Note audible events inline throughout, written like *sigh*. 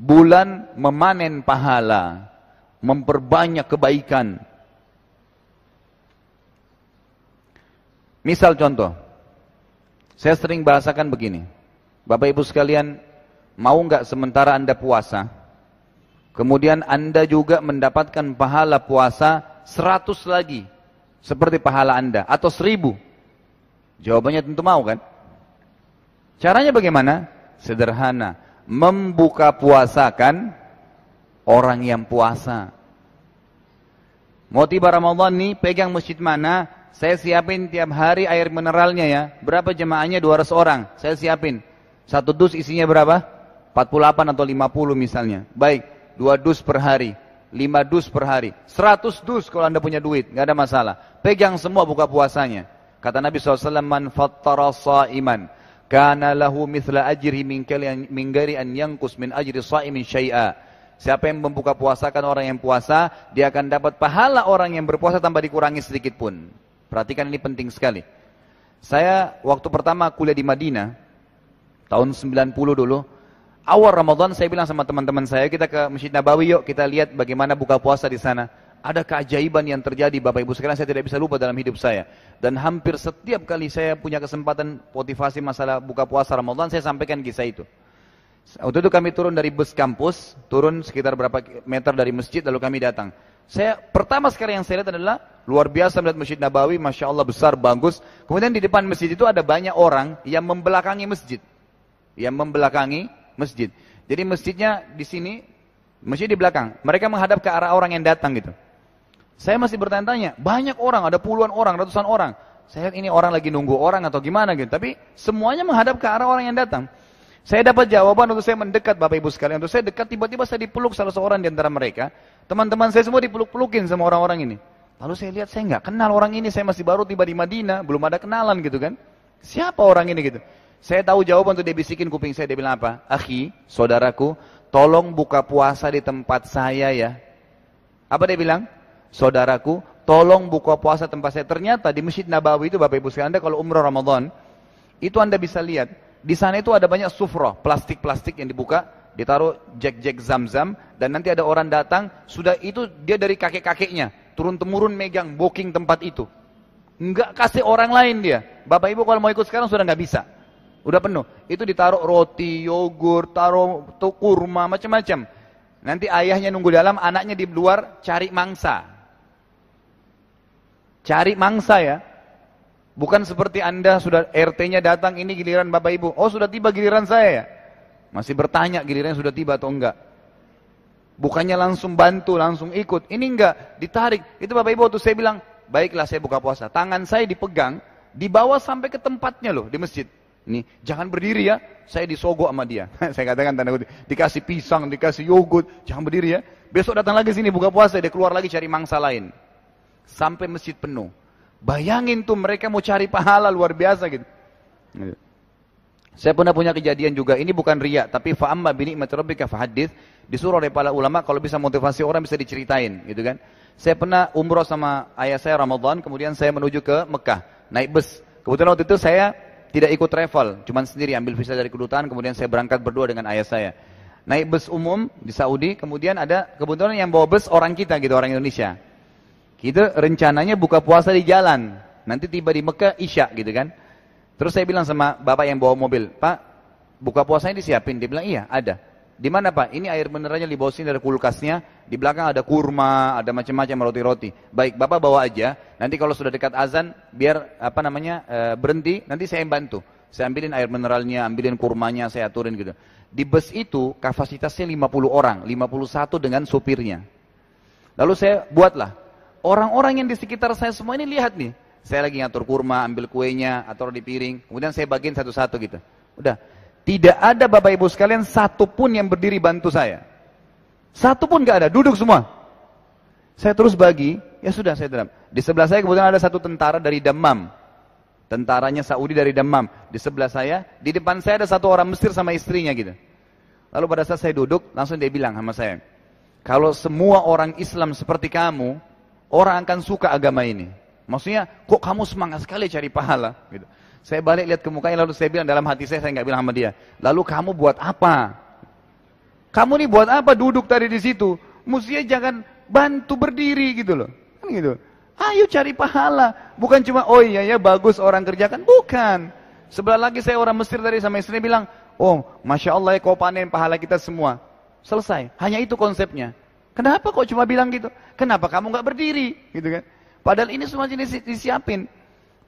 bulan memanen pahala, memperbanyak kebaikan. Misal contoh, saya sering bahasakan begini, Bapak Ibu sekalian, mau nggak sementara Anda puasa, kemudian Anda juga mendapatkan pahala puasa 100 lagi, seperti pahala Anda, atau 1000? Jawabannya tentu mau kan? Caranya bagaimana? Sederhana, membuka puasa kan orang yang puasa. Mau tiba Ramadan nih, pegang masjid mana, saya siapin tiap hari air mineralnya ya. Berapa jemaahnya? 200 orang. Saya siapin. Satu dus isinya berapa? 48 atau 50 misalnya. Baik, dua dus per hari. 5 dus per hari. 100 dus kalau anda punya duit. nggak ada masalah. Pegang semua buka puasanya. Kata Nabi SAW, Man fattara sa'iman. Kana lahu mithla ajri min gari an yangkus min ajri sa'imin syai'a. Siapa yang membuka puasakan orang yang puasa, dia akan dapat pahala orang yang berpuasa tanpa dikurangi sedikit pun. Perhatikan ini penting sekali. Saya waktu pertama kuliah di Madinah, tahun 90 dulu, awal Ramadan saya bilang sama teman-teman saya, kita ke Masjid Nabawi yuk, kita lihat bagaimana buka puasa di sana. Ada keajaiban yang terjadi Bapak Ibu sekalian saya tidak bisa lupa dalam hidup saya. Dan hampir setiap kali saya punya kesempatan motivasi masalah buka puasa Ramadan, saya sampaikan kisah itu. Waktu itu kami turun dari bus kampus, turun sekitar berapa meter dari masjid, lalu kami datang. Saya pertama sekali yang saya lihat adalah luar biasa melihat Masjid Nabawi, masya Allah besar, bagus. Kemudian di depan masjid itu ada banyak orang yang membelakangi masjid, yang membelakangi masjid. Jadi masjidnya di sini, masjid di belakang. Mereka menghadap ke arah orang yang datang gitu. Saya masih bertanya-tanya, banyak orang, ada puluhan orang, ratusan orang. Saya ini orang lagi nunggu orang atau gimana gitu. Tapi semuanya menghadap ke arah orang yang datang. Saya dapat jawaban untuk saya mendekat Bapak Ibu sekalian. Untuk saya dekat tiba-tiba saya dipeluk salah seorang di antara mereka. Teman-teman saya semua dipeluk-pelukin sama orang-orang ini. Lalu saya lihat saya nggak kenal orang ini, saya masih baru tiba di Madinah, belum ada kenalan gitu kan. Siapa orang ini gitu? Saya tahu jawaban untuk dia bisikin kuping saya, dia bilang apa? Akhi, saudaraku, tolong buka puasa di tempat saya ya. Apa dia bilang? Saudaraku, tolong buka puasa tempat saya. Ternyata di Masjid Nabawi itu Bapak Ibu sekalian, Anda kalau umrah Ramadan, itu Anda bisa lihat, di sana itu ada banyak sufroh, plastik-plastik yang dibuka, ditaruh jack-jack zam-zam dan nanti ada orang datang sudah itu dia dari kakek-kakeknya turun temurun megang booking tempat itu. Nggak kasih orang lain dia. Bapak ibu kalau mau ikut sekarang sudah nggak bisa. Udah penuh. Itu ditaruh roti yogurt taruh kurma macam-macam. Nanti ayahnya nunggu dalam anaknya di luar cari mangsa cari mangsa ya bukan seperti anda sudah RT-nya datang ini giliran bapak ibu oh sudah tiba giliran saya ya masih bertanya gilirannya sudah tiba atau enggak. Bukannya langsung bantu, langsung ikut. Ini enggak, ditarik. Itu Bapak Ibu waktu saya bilang, baiklah saya buka puasa. Tangan saya dipegang, dibawa sampai ke tempatnya loh, di masjid. Nih, jangan berdiri ya, saya disogok sama dia. *laughs* saya katakan tanda kutip, dikasih pisang, dikasih yogurt, jangan berdiri ya. Besok datang lagi sini buka puasa, dia keluar lagi cari mangsa lain. Sampai masjid penuh. Bayangin tuh mereka mau cari pahala luar biasa gitu. Saya pernah punya kejadian juga, ini bukan riak, tapi fa'amma bini rabbika fahadith, disuruh oleh para ulama kalau bisa motivasi orang bisa diceritain, gitu kan. Saya pernah umroh sama ayah saya Ramadan, kemudian saya menuju ke Mekah, naik bus. Kebetulan waktu itu saya tidak ikut travel, cuma sendiri ambil visa dari kedutaan, kemudian saya berangkat berdua dengan ayah saya. Naik bus umum di Saudi, kemudian ada kebetulan yang bawa bus orang kita gitu, orang Indonesia. Kita rencananya buka puasa di jalan, nanti tiba di Mekah Isya gitu kan. Terus saya bilang sama bapak yang bawa mobil, Pak, buka puasanya disiapin. Dia bilang, iya ada. Di mana Pak? Ini air mineralnya di bawah sini ada kulkasnya, di belakang ada kurma, ada macam-macam roti-roti. Baik, Bapak bawa aja. Nanti kalau sudah dekat azan, biar apa namanya e, berhenti, nanti saya yang bantu. Saya ambilin air mineralnya, ambilin kurmanya, saya aturin gitu. Di bus itu kapasitasnya 50 orang, 51 dengan supirnya. Lalu saya buatlah. Orang-orang yang di sekitar saya semua ini lihat nih. Saya lagi ngatur kurma, ambil kuenya, atau di piring. Kemudian saya bagiin satu-satu gitu. Udah. Tidak ada Bapak Ibu sekalian satu pun yang berdiri bantu saya. Satu pun gak ada, duduk semua. Saya terus bagi, ya sudah saya dalam. Di sebelah saya kemudian ada satu tentara dari Damam. Tentaranya Saudi dari Damam. Di sebelah saya, di depan saya ada satu orang Mesir sama istrinya gitu. Lalu pada saat saya duduk, langsung dia bilang sama saya, kalau semua orang Islam seperti kamu, orang akan suka agama ini. Maksudnya, kok kamu semangat sekali cari pahala? Gitu. Saya balik lihat ke mukanya lalu saya bilang dalam hati saya, saya nggak bilang sama dia. Lalu kamu buat apa? Kamu nih buat apa duduk tadi di situ? Mestinya jangan bantu berdiri gitu loh. Kan gitu. Ayo cari pahala. Bukan cuma, oh iya ya bagus orang kerjakan. Bukan. Sebelah lagi saya orang Mesir tadi sama istri bilang, oh Masya Allah ya kau panen pahala kita semua. Selesai. Hanya itu konsepnya. Kenapa kok cuma bilang gitu? Kenapa kamu nggak berdiri? Gitu kan? Padahal ini semua jenis disiapin.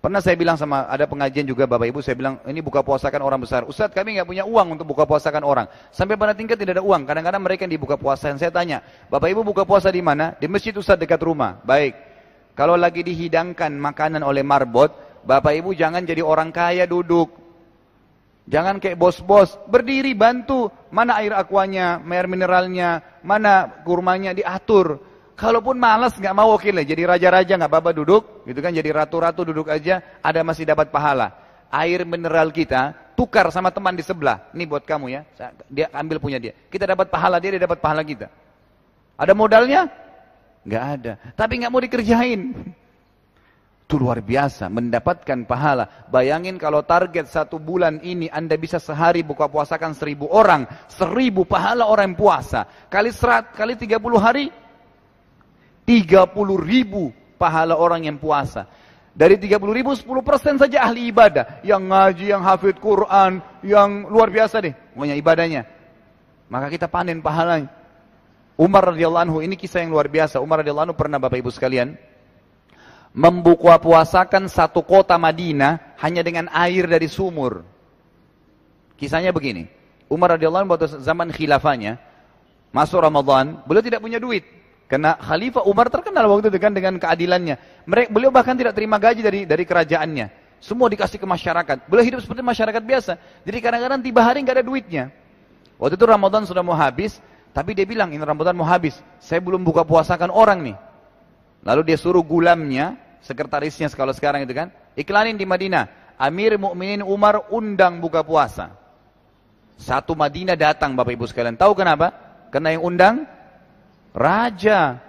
Pernah saya bilang sama ada pengajian juga Bapak Ibu, saya bilang ini buka puasakan orang besar. Ustadz kami nggak punya uang untuk buka puasakan orang. Sampai pada tingkat tidak ada uang. Kadang-kadang mereka yang dibuka puasa. Saya tanya, Bapak Ibu buka puasa di mana? Di masjid Ustadz dekat rumah. Baik. Kalau lagi dihidangkan makanan oleh marbot, Bapak Ibu jangan jadi orang kaya duduk. Jangan kayak bos-bos, berdiri bantu. Mana air aquanya, air mineralnya, mana kurmanya diatur. Kalaupun malas nggak mau oke lah, jadi raja-raja nggak apa-apa duduk, gitu kan? Jadi ratu-ratu duduk aja, ada masih dapat pahala. Air mineral kita tukar sama teman di sebelah. Ini buat kamu ya, dia ambil punya dia. Kita dapat pahala dia, dia dapat pahala kita. Ada modalnya? Nggak ada. Tapi nggak mau dikerjain. Itu luar biasa, mendapatkan pahala. Bayangin kalau target satu bulan ini Anda bisa sehari buka puasakan seribu orang. Seribu pahala orang yang puasa. Kali serat, kali tiga puluh hari, 30 ribu pahala orang yang puasa. Dari 30 ribu, 10 persen saja ahli ibadah. Yang ngaji, yang hafid Quran, yang luar biasa deh. Pokoknya ibadahnya. Maka kita panen pahalanya. Umar radhiyallahu anhu, ini kisah yang luar biasa. Umar radhiyallahu anhu pernah Bapak Ibu sekalian. Membuka puasakan satu kota Madinah hanya dengan air dari sumur. Kisahnya begini. Umar radhiyallahu anhu zaman khilafahnya, masuk Ramadan, beliau tidak punya duit. Karena Khalifah Umar terkenal waktu itu kan dengan keadilannya. Mereka, beliau bahkan tidak terima gaji dari dari kerajaannya. Semua dikasih ke masyarakat. Beliau hidup seperti masyarakat biasa. Jadi kadang-kadang tiba hari nggak ada duitnya. Waktu itu Ramadan sudah mau habis, tapi dia bilang ini Ramadan mau habis. Saya belum buka puasakan orang nih. Lalu dia suruh gulamnya, sekretarisnya kalau sekarang itu kan, iklanin di Madinah. Amir Mukminin Umar undang buka puasa. Satu Madinah datang Bapak Ibu sekalian. Tahu kenapa? Karena yang undang Raja.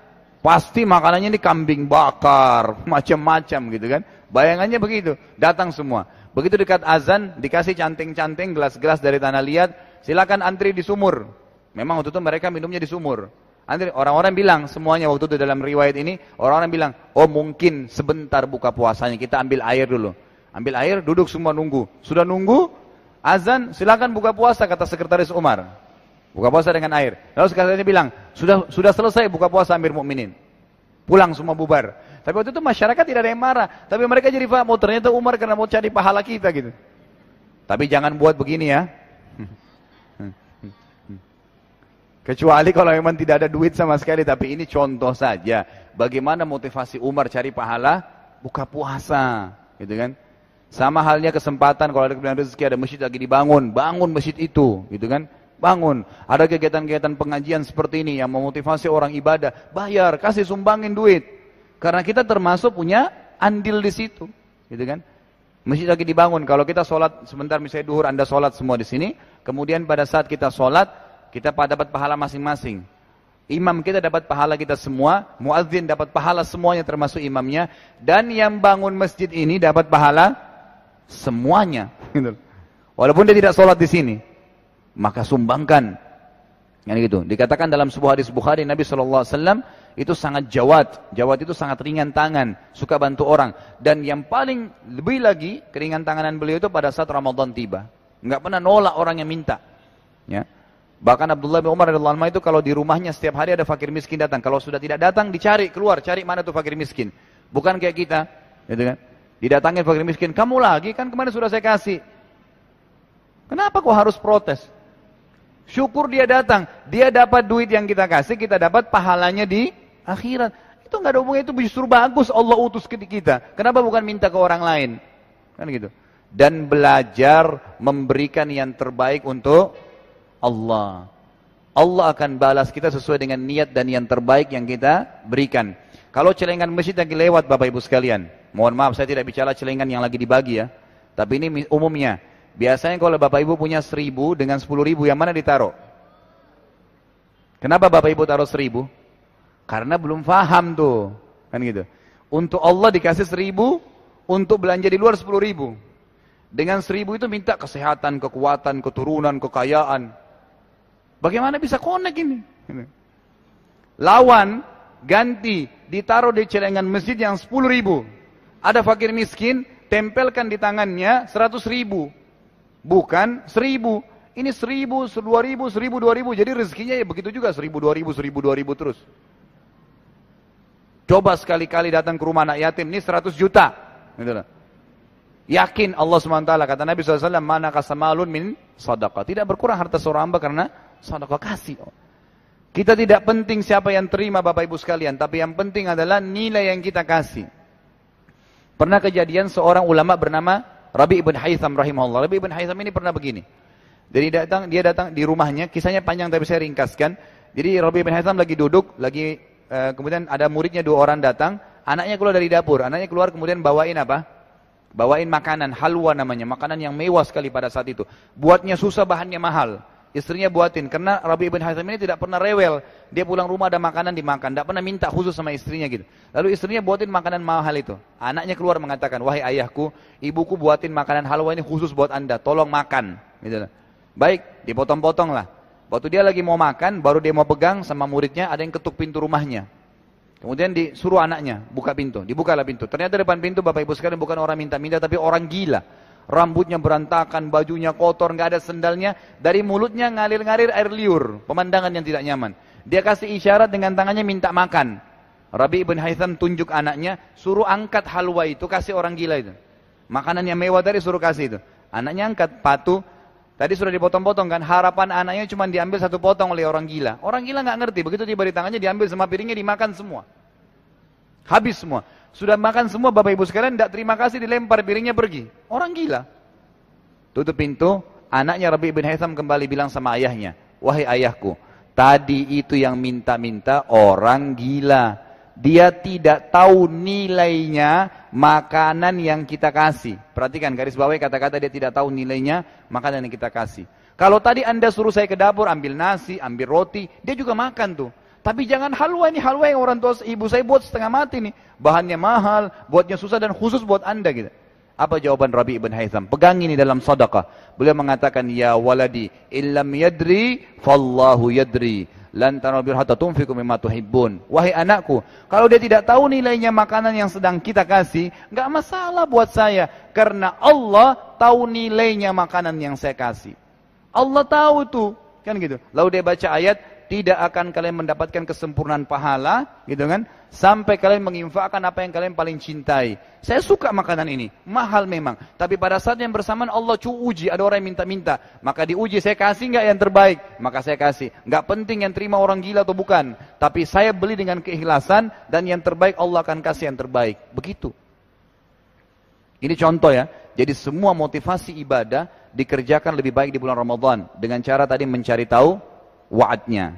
Pasti makanannya ini kambing bakar, *laughs* macam-macam gitu kan. Bayangannya begitu, datang semua. Begitu dekat azan, dikasih canting-canting gelas-gelas dari tanah liat, silakan antri di sumur. Memang waktu itu mereka minumnya di sumur. Antri, orang-orang bilang semuanya waktu itu dalam riwayat ini, orang-orang bilang, oh mungkin sebentar buka puasanya, kita ambil air dulu. Ambil air, duduk semua nunggu. Sudah nunggu, azan, silakan buka puasa, kata sekretaris Umar. Buka puasa dengan air. Lalu sekalian bilang, sudah sudah selesai buka puasa Amir Mukminin. Pulang semua bubar. Tapi waktu itu masyarakat tidak ada yang marah. Tapi mereka jadi paham, oh ternyata Umar karena mau cari pahala kita gitu. Tapi jangan buat begini ya. Kecuali kalau memang tidak ada duit sama sekali. Tapi ini contoh saja. Bagaimana motivasi Umar cari pahala? Buka puasa. Gitu kan. Sama halnya kesempatan kalau ada kebenaran rezeki ada masjid lagi dibangun. Bangun masjid itu. Gitu kan bangun. Ada kegiatan-kegiatan pengajian seperti ini yang memotivasi orang ibadah, bayar, kasih sumbangin duit. Karena kita termasuk punya andil di situ, gitu kan? Masjid lagi dibangun. Kalau kita sholat sebentar misalnya duhur, anda sholat semua di sini. Kemudian pada saat kita sholat, kita dapat pahala masing-masing. Imam kita dapat pahala kita semua, muadzin dapat pahala semuanya termasuk imamnya, dan yang bangun masjid ini dapat pahala semuanya. *laughs* Walaupun dia tidak sholat di sini, maka sumbangkan. Yang gitu. Dikatakan dalam sebuah hadis Bukhari Nabi SAW itu sangat jawat. Jawat itu sangat ringan tangan, suka bantu orang. Dan yang paling lebih lagi keringan tanganan beliau itu pada saat Ramadan tiba. Enggak pernah nolak orang yang minta. Ya. Bahkan Abdullah bin Umar radhiyallahu anhu itu kalau di rumahnya setiap hari ada fakir miskin datang. Kalau sudah tidak datang dicari keluar, cari mana tuh fakir miskin. Bukan kayak kita, gitu kan? Didatangin fakir miskin, kamu lagi kan kemarin sudah saya kasih. Kenapa kok harus protes? Syukur dia datang. Dia dapat duit yang kita kasih, kita dapat pahalanya di akhirat. Itu nggak ada hubungannya, itu justru bagus Allah utus ke kita. Kenapa bukan minta ke orang lain? Kan gitu. Dan belajar memberikan yang terbaik untuk Allah. Allah akan balas kita sesuai dengan niat dan yang terbaik yang kita berikan. Kalau celengan masjid lagi lewat Bapak Ibu sekalian. Mohon maaf saya tidak bicara celengan yang lagi dibagi ya. Tapi ini umumnya. Biasanya kalau Bapak Ibu punya seribu dengan sepuluh ribu, yang mana ditaruh? Kenapa Bapak Ibu taruh seribu? Karena belum faham tuh. Kan gitu. Untuk Allah dikasih seribu, untuk belanja di luar sepuluh ribu. Dengan seribu itu minta kesehatan, kekuatan, keturunan, kekayaan. Bagaimana bisa connect ini? Lawan, ganti, ditaruh di celengan masjid yang 10 ribu. Ada fakir miskin, tempelkan di tangannya 100 ribu. Bukan 1000. Ini 1000, 2000, 1000, 2000. Jadi rezekinya ya begitu juga 1000, 2000, 1000, 2000 terus. Coba sekali-kali datang ke rumah anak yatim, ini 100 juta. Gitu Yakin Allah SWT, kata Nabi SAW, mana kasamalun min sadaqah. Tidak berkurang harta seorang hamba karena sadaqah kasih. Kita tidak penting siapa yang terima Bapak Ibu sekalian, tapi yang penting adalah nilai yang kita kasih. Pernah kejadian seorang ulama bernama Rabi ibn Haytham rahimahullah. Rabi ibn Haytham ini pernah begini. Jadi datang dia datang di rumahnya, kisahnya panjang tapi saya ringkaskan. Jadi Rabi ibn Haytham lagi duduk, lagi uh, kemudian ada muridnya dua orang datang, anaknya keluar dari dapur, anaknya keluar kemudian bawain apa? Bawain makanan halwa namanya, makanan yang mewah sekali pada saat itu. Buatnya susah, bahannya mahal. Istrinya buatin karena Rabi ibn Haitham ini tidak pernah rewel. Dia pulang rumah ada makanan dimakan tidak pernah minta khusus sama istrinya gitu. Lalu istrinya buatin makanan mahal itu. Anaknya keluar mengatakan wahai ayahku ibuku buatin makanan halwa ini khusus buat anda tolong makan. Gitu. Baik dipotong-potong lah. Waktu dia lagi mau makan baru dia mau pegang sama muridnya ada yang ketuk pintu rumahnya Kemudian disuruh anaknya buka pintu, dibukalah pintu. Ternyata depan pintu Bapak Ibu sekalian bukan orang minta-minta tapi orang gila rambutnya berantakan, bajunya kotor, nggak ada sendalnya, dari mulutnya ngalir-ngalir air liur, pemandangan yang tidak nyaman. Dia kasih isyarat dengan tangannya minta makan. Rabi ibn Haytham tunjuk anaknya, suruh angkat halwa itu, kasih orang gila itu. Makanan yang mewah tadi suruh kasih itu. Anaknya angkat patu, tadi sudah dipotong-potong kan, harapan anaknya cuma diambil satu potong oleh orang gila. Orang gila nggak ngerti, begitu tiba di tangannya diambil sama piringnya dimakan semua. Habis semua. Sudah makan semua Bapak Ibu sekalian, tidak terima kasih dilempar piringnya pergi. Orang gila. Tutup pintu, anaknya Rabi bin Haytham kembali bilang sama ayahnya, wahai ayahku, tadi itu yang minta-minta orang gila. Dia tidak tahu nilainya makanan yang kita kasih. Perhatikan garis bawah kata-kata dia tidak tahu nilainya makanan yang kita kasih. Kalau tadi anda suruh saya ke dapur ambil nasi, ambil roti, dia juga makan tuh. Tapi jangan halwa ini halwa yang orang tua ibu saya buat setengah mati nih. Bahannya mahal, buatnya susah dan khusus buat anda gitu. Apa jawaban Rabi ibn Haytham? Pegang ini dalam sadaqah. Beliau mengatakan, Ya waladi, illam yadri, fallahu yadri. Lan tanabir hatta tunfiku mimma tuhibbun. Wahai anakku, kalau dia tidak tahu nilainya makanan yang sedang kita kasih, enggak masalah buat saya. Karena Allah tahu nilainya makanan yang saya kasih. Allah tahu tuh. Kan gitu. Lalu dia baca ayat, tidak akan kalian mendapatkan kesempurnaan pahala, gitu kan? Sampai kalian menginfakkan apa yang kalian paling cintai. Saya suka makanan ini, mahal memang. Tapi pada saat yang bersamaan Allah cu uji, ada orang yang minta-minta. Maka diuji, saya kasih nggak yang terbaik? Maka saya kasih. Nggak penting yang terima orang gila atau bukan. Tapi saya beli dengan keikhlasan dan yang terbaik Allah akan kasih yang terbaik. Begitu. Ini contoh ya. Jadi semua motivasi ibadah dikerjakan lebih baik di bulan Ramadan dengan cara tadi mencari tahu wa'adnya.